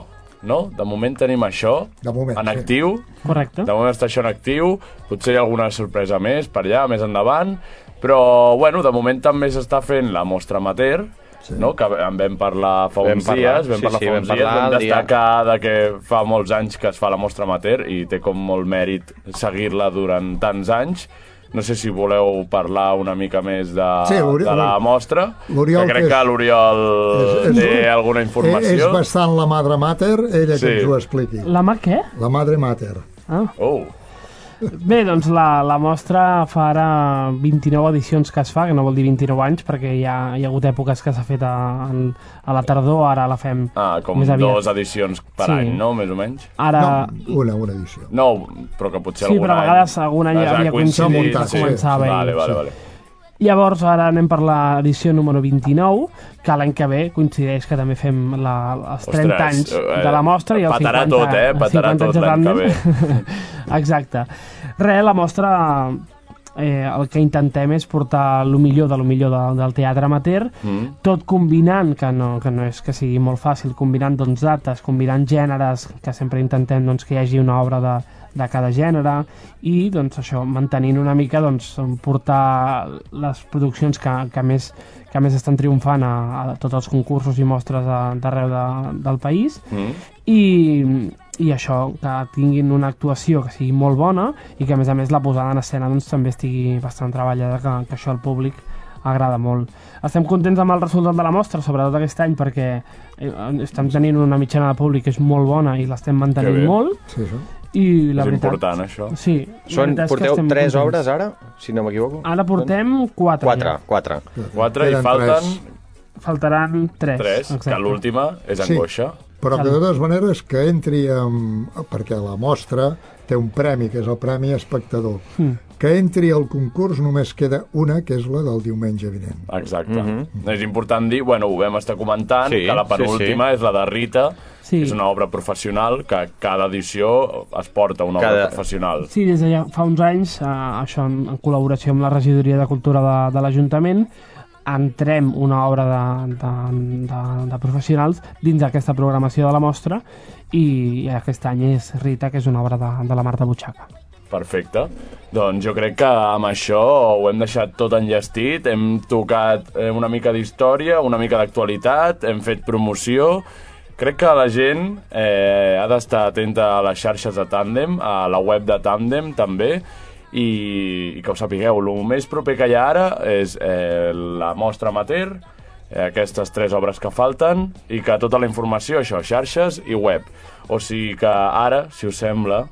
no? De moment tenim això De moment, en sí. actiu, Correcte. de moment està això en actiu, potser hi ha alguna sorpresa més per allà, més endavant, però, bueno, de moment també s'està fent la mostra amateur, sí. no? que en vam parlar fa Vam uns parlar, dies, vam sí, parlar sí, fa vam uns dies, parlar vam el dia- destacar de que fa molts anys que es fa la mostra amateur i té com molt mèrit seguir-la durant tants anys. No sé si voleu parlar una mica més de, Sí, de la mostra, que crec que és- que l'Oriol té alguna informació. és bastant la madre mater, ella Sí. que ens ho expliqui. La mà què? La madre mater. Ah. Oh, Bé, doncs la, la mostra fa ara 29 edicions que es fa, que no vol dir 29 anys, perquè hi ha, hi ha hagut èpoques que s'ha fet a, a la tardor, ara la fem ah, com més aviat. dues edicions per Sí. any, no?, més o menys. Ara... No, una, una edició. No, però que potser Sí, algun però a any... vegades algun any has havia coincidit, coincidit, sí. començava i- Vale, vale, sí. vale. Llavors ara anem per l'edició número 29, que l'any que ve coincideix que també fem la, els 30 Ostres, anys eh, de la mostra i els petarà 50, tot, eh? Petarà 50 tot anys de l'any que tàndem. Exacte. Res, la mostra eh, el que intentem és portar el millor de lo millor de, del teatre amateur, Mm. tot combinant, que no, que no és que sigui molt fàcil, combinant doncs, dates, combinant gèneres, que sempre intentem doncs, que hi hagi una obra de, de cada gènere, i doncs, això, mantenint una mica doncs, portar les produccions que, que, més, que més estan triomfant a, a tots els concursos i mostres d'arreu de, del país, Mm. i, i això, que tinguin una actuació que sigui molt bona i que a més a més la posada en escena doncs, també estigui bastant treballada, que, que això al públic agrada molt. Estem contents amb el resultat de la mostra, sobretot aquest any, perquè eh, estem tenint una mitjana de públic que és molt bona i l'estem Que mantenint molt. Sí, això. I la És veritat, important, això. Sí, Són, que porteu tres contents. obres ara, si no m'equivoco? Ara portem quatre. Quatre, ja. quatre. Quatre i falten tres. Faltaran tres. tres, que exacte. l'última és Sí. Però que de totes maneres que entri amb... perquè la mostra té un premi, que és el Premi Espectador. Mm. Que entri al concurs només queda una, que és la del diumenge vinent. Exacte. És important dir, bueno, ho vam estar comentant, Sí, que la sí, penúltima és la de Rita, Sí. és una obra professional, que cada edició es porta una Cada- obra professional. Sí, des de ja fa uns anys, eh, això en, en col·laboració amb la Regidoria de Cultura de, de l'Ajuntament, entrem una obra de, de, de, de professionals dins d'aquesta programació de la mostra i, i aquest any és Rita, que és una obra de, de la Marta Butxaca. Perfecte. Doncs jo crec que amb això ho hem deixat tot enllestit, hem tocat eh, una mica d'història, una mica d'actualitat, hem fet promoció... Crec que la gent eh, ha d'estar atenta a les xarxes de Tàndem, a la web de Tàndem també, i, i que ho sapigueu, el més proper que hi ha ara és eh, la mostra amateur, eh, aquestes tres obres que falten, i que tota la informació, això, xarxes i web. O sigui que ara, si us sembla,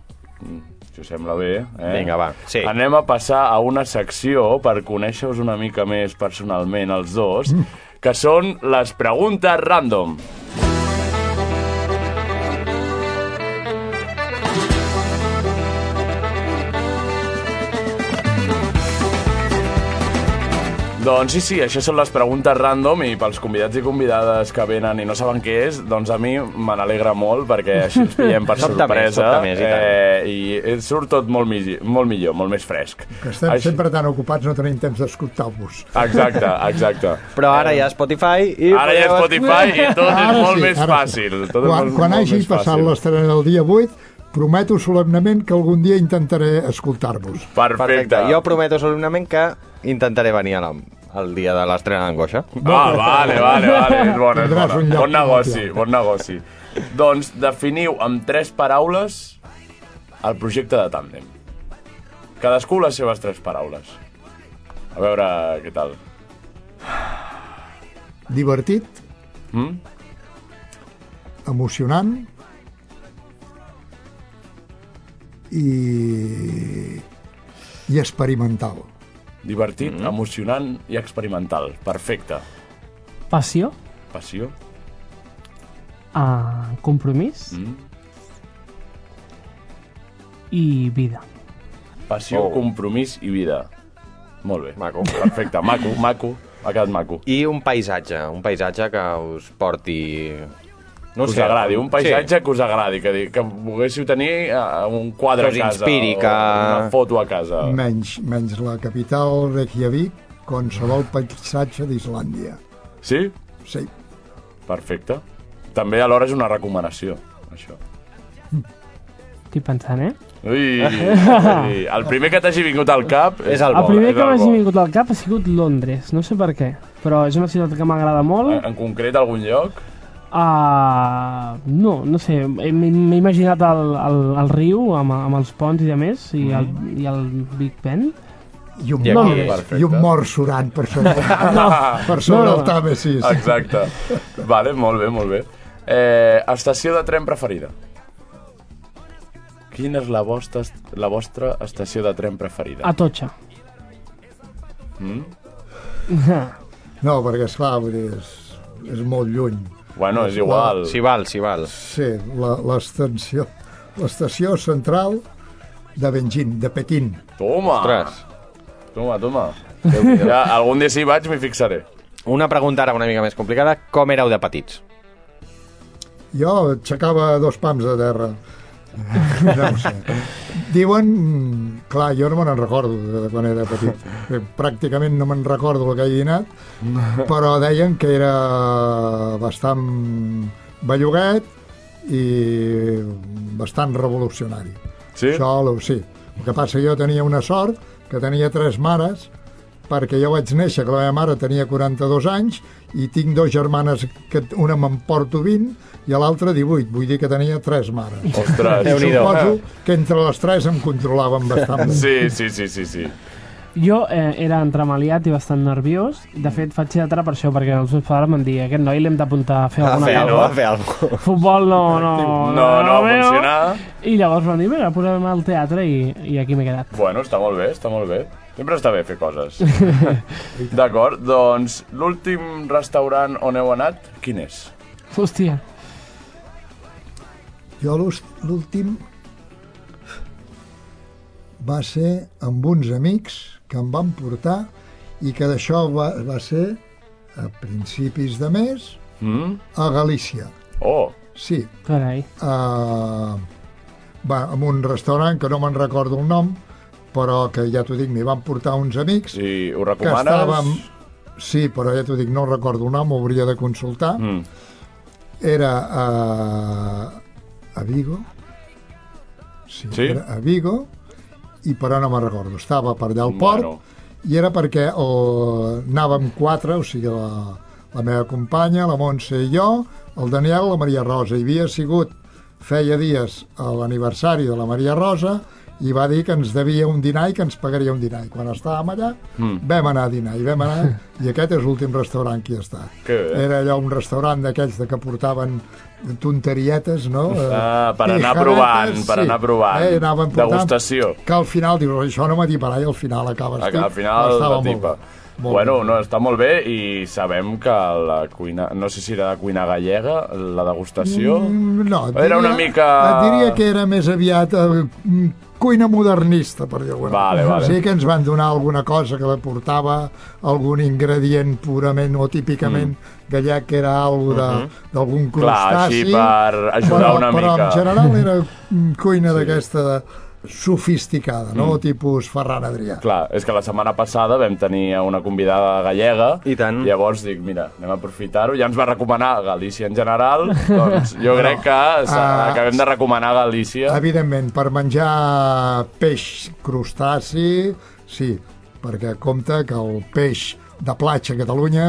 si us sembla bé. Eh? Vinga, va, sí. Anem a passar a una secció per conèixer-vos una mica més personalment els dos, que són les preguntes random. Doncs sí, sí, això són les preguntes random i pels convidats i convidades que venen i no saben què és, doncs a mi me n'alegra molt perquè així ens pillem per més, sorpresa sobta més, i tant. eh, i surt tot molt, mi molt millor, molt més fresc. Que estem Així- sempre tan ocupats no tenim temps d'escoltar-vos. Exacte, exacte. Però ara hi ha Spotify i... Ara hi ha Spotify i tot és Ara molt sí, més fàcil. sí. Tot és Quan, molt, quan molt hagi més passat l'estrena del dia 8, prometo solemnament que algun dia intentaré escoltar-vos. Perfecte. Perfecte. Jo prometo solemnament que intentaré venir a la, al dia de l'estrena d'Angoixa. Ah, vale, vale, vale, és bona, és bona. Bon negoci, bon negoci. Doncs definiu amb tres paraules el projecte de tàndem. Cadascú les seves tres paraules. A veure què tal. Divertit, Mm? emocionant i, i experimental. Divertit, mm. emocionant i experimental. Perfecte. Passió, Passió. uh, compromís Mm. i vida. Passió, Oh. compromís i vida. Molt bé. Maco. Perfecte, maco, maco. Ha quedat maco. I un paisatge, un paisatge que us porti... No us agradi, un paisatge sí. que us agradi, que, di- que volguéssiu tenir uh, un quadre Que us a casa, inspiri, o que- una foto a casa. Menys, menys la capital Reykjavik, qualsevol paisatge d'Islàndia. Sí? Sí. Perfecte. També alhora és una recomanació, això. Estic pensant, eh? Ui, ui, el primer que t'hagi vingut al cap És el El bo, primer és que el m'hagi vingut al cap ha sigut Londres, no sé per què, però és una ciutat que m'agrada molt. En, en concret, algun lloc? Uh, no, no sé, m'he imaginat el, el, el riu amb, amb els ponts i de més, i, el, i el Big Ben. I un, I perfecte. i un mort surant per sobre, per sobre No, no. el Tàmesis. Exacte. Vale, molt bé, molt bé. Eh, estació de tren preferida? Quina és la vostra, la vostra estació de tren preferida? Atocha. Mm? No, perquè, esclar, vull dir, és, és molt lluny. Bueno, és igual. Si val, si val. Sí, la- l'estació l'estació central de Benjin, de Pequín. Toma! Ostres. Toma, toma. Ja, algun dia si vaig m'hi fixaré. Una pregunta ara una mica més complicada. Com éreu de petits? Jo aixecava dos pams de terra. No ho sé. Diuen... Clar, jo no me n'en recordo de quan era petit. Eh, Pràcticament no me'n recordo el que he dinat, però deien que era bastant belluguet i bastant revolucionari. Sí? Això, sí. El que passa jo tenia una sort, que tenia tres mares, perquè jo vaig néixer, que la meva mare tenia 42 anys, i tinc dos germanes, que una me'n porto 20 i l'altra 18, vull dir que tenia tres mares. Ostres. I suposo que entre les tres em controlaven bastant. Sí, sí, sí, sí, sí. Jo eh, era entremaliat i bastant nerviós. De fet, faig teatre per això, perquè els meus pares m'han dit aquest noi l'hem d'apuntar a fer A alguna fer cosa. alguna cosa, a fer alguna cosa. Futbol no, no, No, no va veo. funcionar. I llavors van dir, vinga, posem al teatre i, i aquí m'he quedat. Bueno, està molt bé, està molt bé. Sempre està bé fer coses. D'acord, doncs l'últim restaurant on heu anat, quin és? Hòstia, Jo l'últim va ser amb uns amics que em van portar i que d'això va, va ser a principis de mes Mm? a Galícia. Oh, Sí, carai. a, va, en un restaurant que no me'n recordo el nom, però que ja t'ho dic, m'hi van portar uns amics si ho que recomanes... estàvem... Sí, però ja t'ho dic, no recordo el nom, ho hauria de consultar. Mm. Era a, a Vigo. Sí, Sí? Era a Vigo, i però no me'n recordo. Estava per allà al port, Bueno. i era perquè o, anàvem quatre, o sigui, la, la meva companya, la Montse i jo, el Daniel, la Maria Rosa. Hi havia sigut, feia dies, l'aniversari de la Maria Rosa, i va dir que ens devia un dinar i que ens pagaria un dinar. I quan estàvem allà, Mm. vam anar a dinar, i vam anar, i aquest és l'últim restaurant que hi està. Era allò un restaurant d'aquells de que portaven tonterietes, no? Eh, Ah, per i anar jarretes, provant, per anar provant. Eh, anaven portant, Degustació. Que al final dius, això no m'atiparà i al final acabes Al, tu. al final la tipa. Molt Bueno, bé. no, està molt bé i sabem que la cuina, no sé si era de cuina gallega, la degustació... Mm, No, et Era una mica- diria que era més aviat eh, cuina modernista, per dir-ho Vale, vale. Sí que ens van donar alguna cosa que portava algun ingredient purament o típicament gallec, que era alguna de- d'algun Mm. Clar, crustaci. així per ajudar però, una però mica. en general era mm, cuina d'aquesta sofisticada, no? Mm. Tipus Ferran Adrià. Clar, és que la setmana passada vam tenir una convidada gallega I tant. llavors dic, mira, anem a aprofitar-ho ja ens va recomanar Galícia en general doncs jo crec que Ah, acabem de recomanar Galícia Evidentment, per menjar peix crustaci, sí, perquè compta que el peix de platja a Catalunya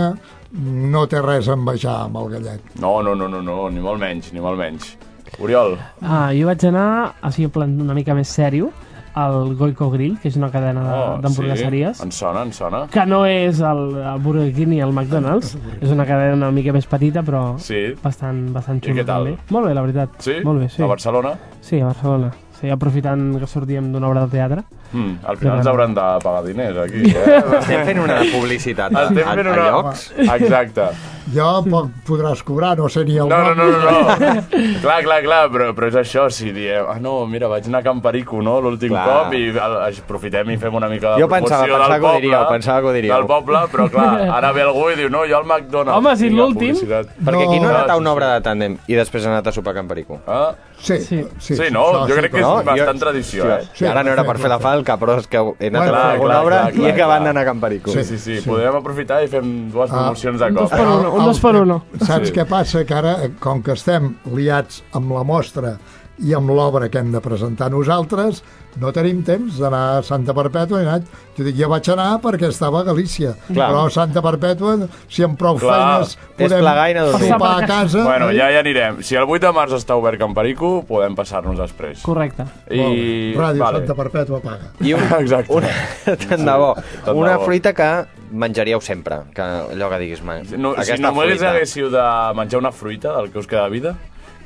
no té res a envejar amb el gallec. no, no, no, no, no, ni molt menys ni molt menys Oriol, Ah, jo vaig anar, així en plan una mica més sèrio, al Goico Grill, que és una cadena de- oh, d'hamburgueseries. sí, ens sona, ens sona que no és el, el Burger King ni el McDonald's, és una cadena una mica més petita, però sí, bastant, bastant I xula què tal? també. Molt bé, la veritat. sí? Molt bé, sí. a Barcelona Sí, a Barcelona. Sí, aprofitant que sortíem d'una obra de teatre. mm, al final ens hauran de pagar diners aquí eh? Estem fent una publicitat a, Estem a, fent a una... llocs. Exacte. Jo poc podràs cobrar, no sé ni el No, no, nom. no, no, no. clar, clar, clar, però, però és això, si diem, ah, no, mira, vaig anar a Can Perico, no?, l'últim cop, i aprofitem i fem una mica de Jo pensava- promoció pensava del que ho poble. diríeu, pensava que ho diríeu. Del poble, però clar, ara ve algú i diu, no, jo al McDonald's. Home, si l'últim. Perquè aquí no ha No, anat a una obra de tàndem i després ha anat a sopar a Can Perico. Ah, Sí, Sí. sí, sí, no? Jo sí crec que és No, bastant jo- tradició, eh? Sí, I ara no era per fer la falca, però és que he anat Bueno, a fer alguna obra clar, i he acabat d'anar a Can Perico. Sí, sí, sí, podem aprofitar i fem dues Ah, promocions de Un dos cop. per eh? uno, un dos per uno. Saps Sí. què passa? Que ara, eh, com que estem liats amb la mostra i amb l'obra que hem de presentar nosaltres, no tenim temps d'anar a Santa Perpètua. He anat, jo dic, jo vaig anar perquè estava a Galícia. Clar. Però a Santa Perpètua, si amb prou Clar. feines podem i sopar a casa... Bueno, ja hi anirem. Si el 8 de març està obert Can Perico, podem passar-nos després. Correcte. I... Ràdio Santa Perpètua paga. I un, Exacte. una, tant de bo. tant de Una bo. fruita que menjaríeu sempre, que allò que diguis, man, No, si només fruita. haguéssiu de menjar una fruita del que us queda de vida,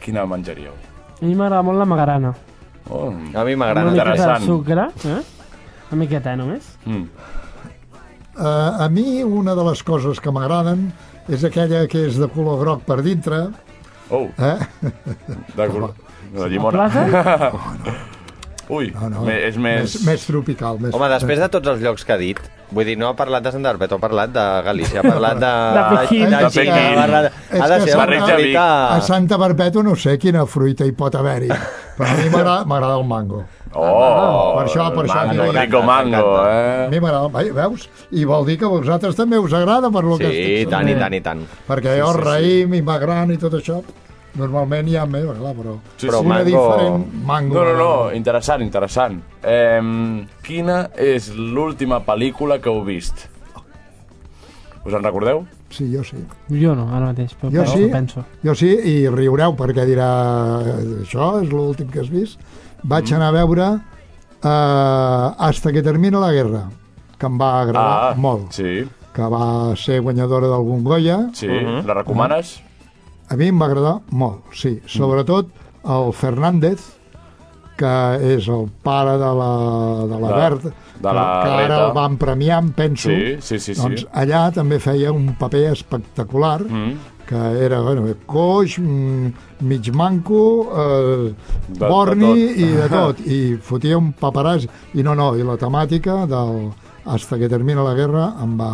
quina menjaríeu? A mi m'agrada molt la magarana. Oh, A mi Amb una m'agrada. miqueta de interessant. sucre, eh? Una miqueta, eh, només. mm. Uh, a mi una de les coses que m'agraden és aquella que és de color groc per dintre, Oh, eh? de color. De llimona. Plaça? Ui, No, no. és més... més, més tropical. Més... Home, després de tots els llocs que ha dit, vull dir, no ha parlat de Santa Perpètua, ha parlat de Galícia, ha parlat de... De Pequín. de, De Xina, Pequín. ha de que ser una de. A. Santa Perpètua no sé quina fruita hi pot haver-hi, però a mi m'agrada el mango. Oh, Per això- per això mango, diria- rico mango, A eh? mi m'agrada, veus? I vol dir que a vosaltres també us agrada per lo que Sí, estic i tant, i tant, i tant. Perquè jo Sí, sí, sí. raïm i magrana i tot això, normalment hi ha més, clar, però... Sí, Però sí. una mango- diferent mango. No, no, no, interessant, interessant. Eh, quina és l'última pel·lícula que heu vist? Us en recordeu? Sí, jo sí. Jo no, ara mateix, però Jo penso, sí. penso. Jo sí, i riureu perquè dirà això és l'últim que has vist. Vaig anar a veure uh, Hasta que termina la guerra, que em va agradar molt, Ah, Sí, que va ser guanyadora d'algun Goya. sí. La recomanes? A mi em va agradar molt, sí. Sobretot el Fernández, que és el pare de la, de la De- Bert, de la que ara Greta. el van premiar, em penso. Sí, sí, sí, sí. Doncs allà també feia un paper espectacular, Mm. que era bueno, coix, mm, mig manco, eh, De- de borni tot. i de tot. I fotia un paperàs. I no, no, i la temàtica del Hasta que termina la guerra em va,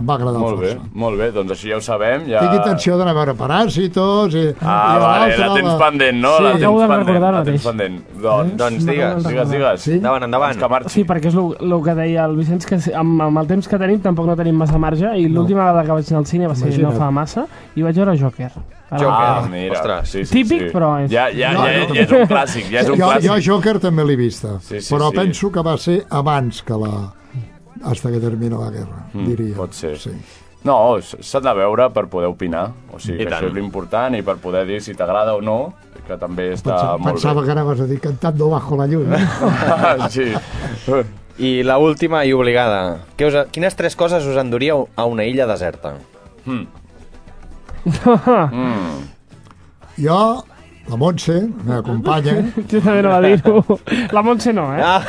em va agradar Molt bé, força. molt bé, doncs així ja ho sabem. Ja... Tinc intenció d'anar a veure Paràsitos i, Ah, i vale, la tens la- pendent, no? Sí. la tens Acabo de pendent, recordar la tens mateix. pendent. Doncs, Doncs digues, digues, digues. Sí? Endavant, endavant. Que marxi. Sí, perquè és el que deia el Vicenç, que amb, amb el temps que tenim tampoc no tenim massa marge, i l'última vegada que vaig anar al cine va ser Imagina't. no fa massa, i vaig veure Joker. Joker. Ah, mira. Ostres. Sí, sí, Típic, sí. però és- Ja, ja, No, ja, no. ja és un clàssic, ja és un jo, clàssic. jo Joker també l'he vista, Sí, sí, però sí. penso que va ser abans que la hasta que termina la guerra, Mm, diria. pot ser. Sí. No, s'ha de veure per poder opinar. O sigui, I que tant. això és l'important i per poder dir si t'agrada o no, que també està Pensa, molt pensava bé. que anaves a dir cantando bajo la lluna. sí. I la última i obligada. Què us, quines tres coses us enduríeu a una illa deserta? Mm. Jo, la Montse, la meva companya, Jo també no va dir-ho. La Montse no, eh? Ah!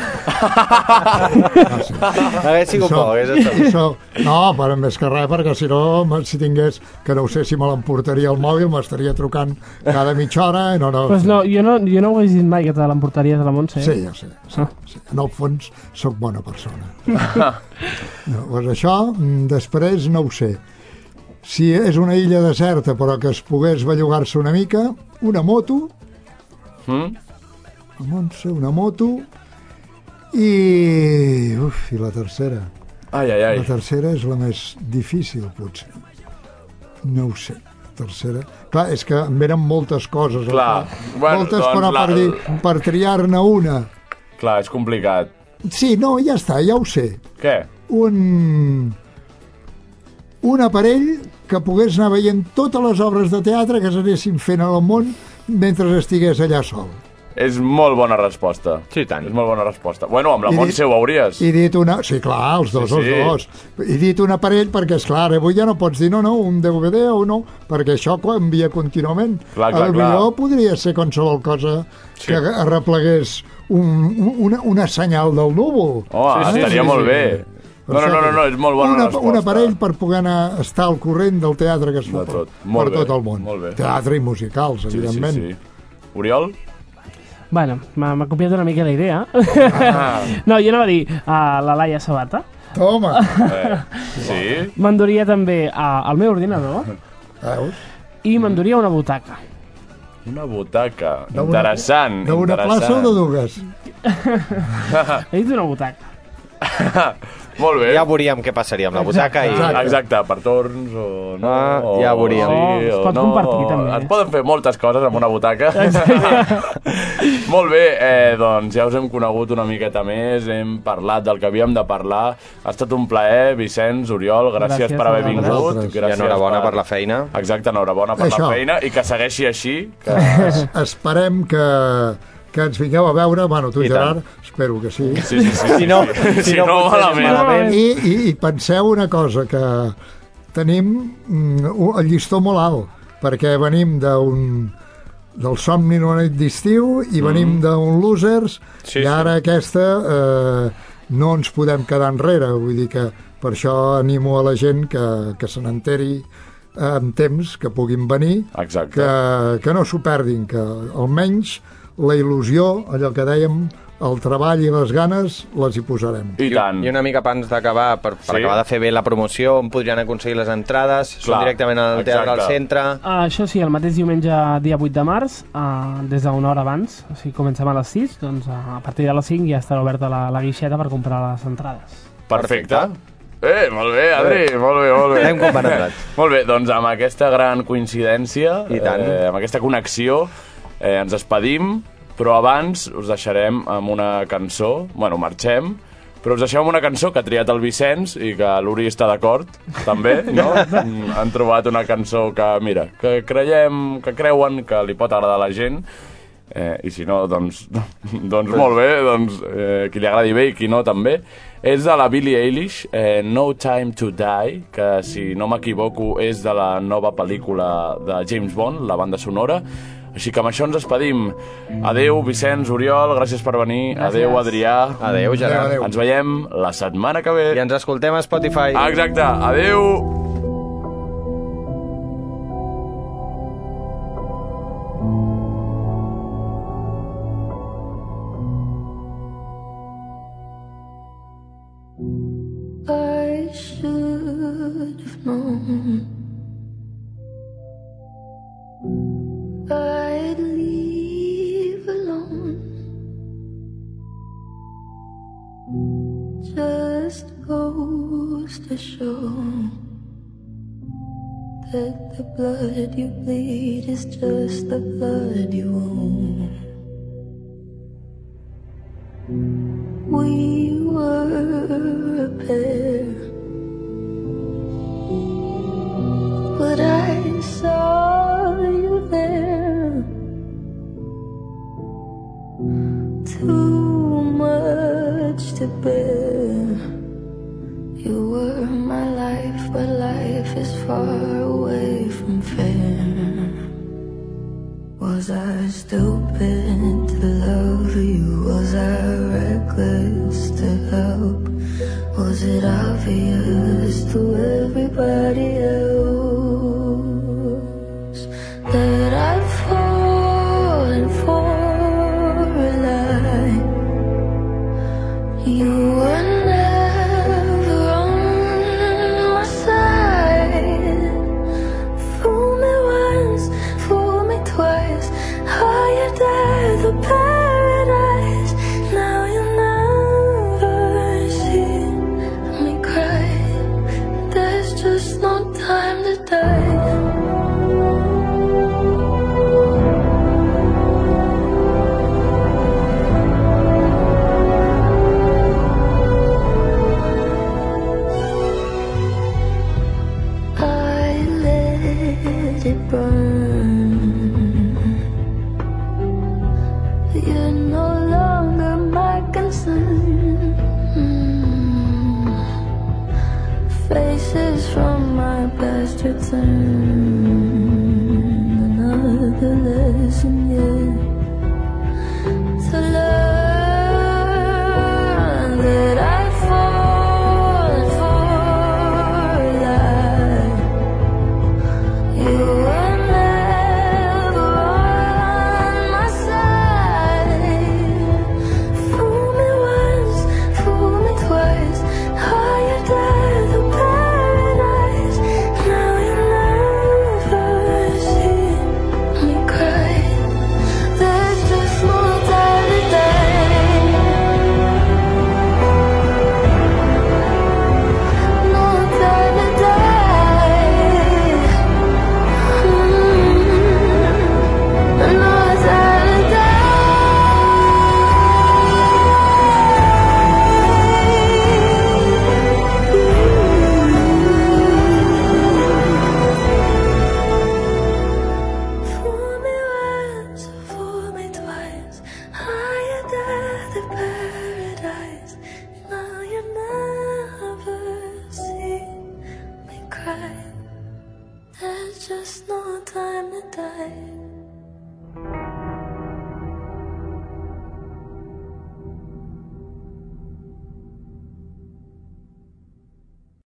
Hagués sigut Això- estat bé. això, no, però més que res, perquè si no, me- si tingués, que no ho sé si me l'emportaria al mòbil, m'estaria trucant cada mitja hora, i no, no. Pues no, jo no, jo no ho he dit mai que te l'emportaries a la Montse. Sí, ja sé. Sí, Ah. sí. En el fons, sóc bona persona. No, doncs això, mm, després no ho sé. Si és una illa deserta, però que es pogués bellugar-se una mica, una moto, Mm? Montse, una moto, i... Uf, i la tercera. Ai, ai, ai. La tercera és la més difícil, potser. No ho sé. Tercera... Clar, és que em venen moltes coses. Clar. cap. Bueno, moltes, doncs però la- per, dir, per triar-ne una. Clar, és complicat. Sí, no, ja està, ja ho sé. Què? Un, un aparell que pogués anar veient totes les obres de teatre que s'anessin fent al món mentre estigués allà sol. És molt bona resposta. Sí, tant. És molt bona resposta. Bueno, amb la I Montse dit- ho hauries. I dit una... Sí, clar, els dos, Sí, sí. els dos. I dit un aparell perquè, és clar, avui ja no pots dir no, no, un DVD o no, perquè això canvia contínuament. Clar, clar, a clar. podria ser qualsevol cosa Sí. que arreplegués un, un, una, una senyal del núvol. Oh, Sí, sí, estaria sí, molt sí. bé. No, no, no, no, no, és molt bona una, resposta. Un aparell per poder anar, estar al corrent del teatre que es fa per, tot. Molt per bé, tot el món. molt bé. Teatre i musicals, Sí, sí, evidentment. sí. Oriol? Bueno, m'ha copiat una mica la idea. Ah, no, jo no va dir a la Laia Sabata. Toma, eh, sí? M'enduria també a, al meu ordinador veus? i m'enduria una butaca. Una butaca. D'una- Interessant. D'una plaça o de dues? He dit una butaca. Molt bé. Ja veuríem què passaria amb la butaca i... Exacte. Exacte, per torns o no. Ah, o, ja veuríem. Sí, Oh, es o pot no, compartir, també. Es poden fer moltes coses amb una butaca. Molt bé, eh, doncs ja us hem conegut una miqueta més, hem parlat del que havíem de parlar. Ha estat un plaer, Vicenç, Oriol, gràcies, Gràcies per haver vingut. vosaltres. I enhorabona per la feina. Exacte, enhorabona per Això. la feina i que segueixi així. Que... Es, esperem que, que ens vingueu a veure, bueno, tu, I tant. Espero que sí. Sí, sí, sí. Si no, sí. si no, no potser malament. malament. I, i, I penseu una cosa, que tenim mm, un- el llistó molt alt, perquè venim d'un del somni en una nit d'estiu i venim d'un losers Sí, i ara aquesta eh, no ens podem quedar enrere vull dir que per això animo a la gent que, que se n'enteri eh, amb temps, que puguin venir Exacte. que, que no s'ho perdin, que almenys la il·lusió, allò que dèiem, el treball i les ganes, les hi posarem. I tant. I una mica abans d'acabar, per, per Sí. acabar de fer bé la promoció, on podrien aconseguir les entrades? Són Clar, directament al Teatre al exacte. Centre? Uh, això sí, el mateix diumenge, dia 8 de març, uh, des d'una hora abans, o sigui, comencem a les 6, doncs uh, a partir de les 5 ja estarà oberta la, la guixeta per comprar les entrades. Perfecte. Eh, molt bé, Adri, molt bé, molt bé. Anem molt bé, doncs amb aquesta gran coincidència, I tant. Eh, amb aquesta connexió, eh, ens despedim, però abans us deixarem amb una cançó, bueno, marxem, però us deixem amb una cançó que ha triat el Vicenç i que l'Uri està d'acord, també, no? Mm, Han trobat una cançó que, mira, que creiem, que creuen que li pot agradar a la gent, eh, i si no, doncs, doncs molt bé, doncs eh, qui li agradi bé i qui no també. És de la Billie Eilish, eh, No Time to Die, que si no m'equivoco és de la nova pel·lícula de James Bond, la banda sonora. Així que amb això ens despedim. Adeu, Vicenç, Oriol, gràcies per venir. Gràcies. Adeu, Adrià. Adéu, Gerard. Adéu, adéu. Ens veiem la setmana que ve. I ens escoltem a Spotify. Exacte. Adeu. I should have known goes to show that the blood you bleed is just the blood you own. You're no longer my concern. Mm. Faces from my past return. Another lesson, yeah.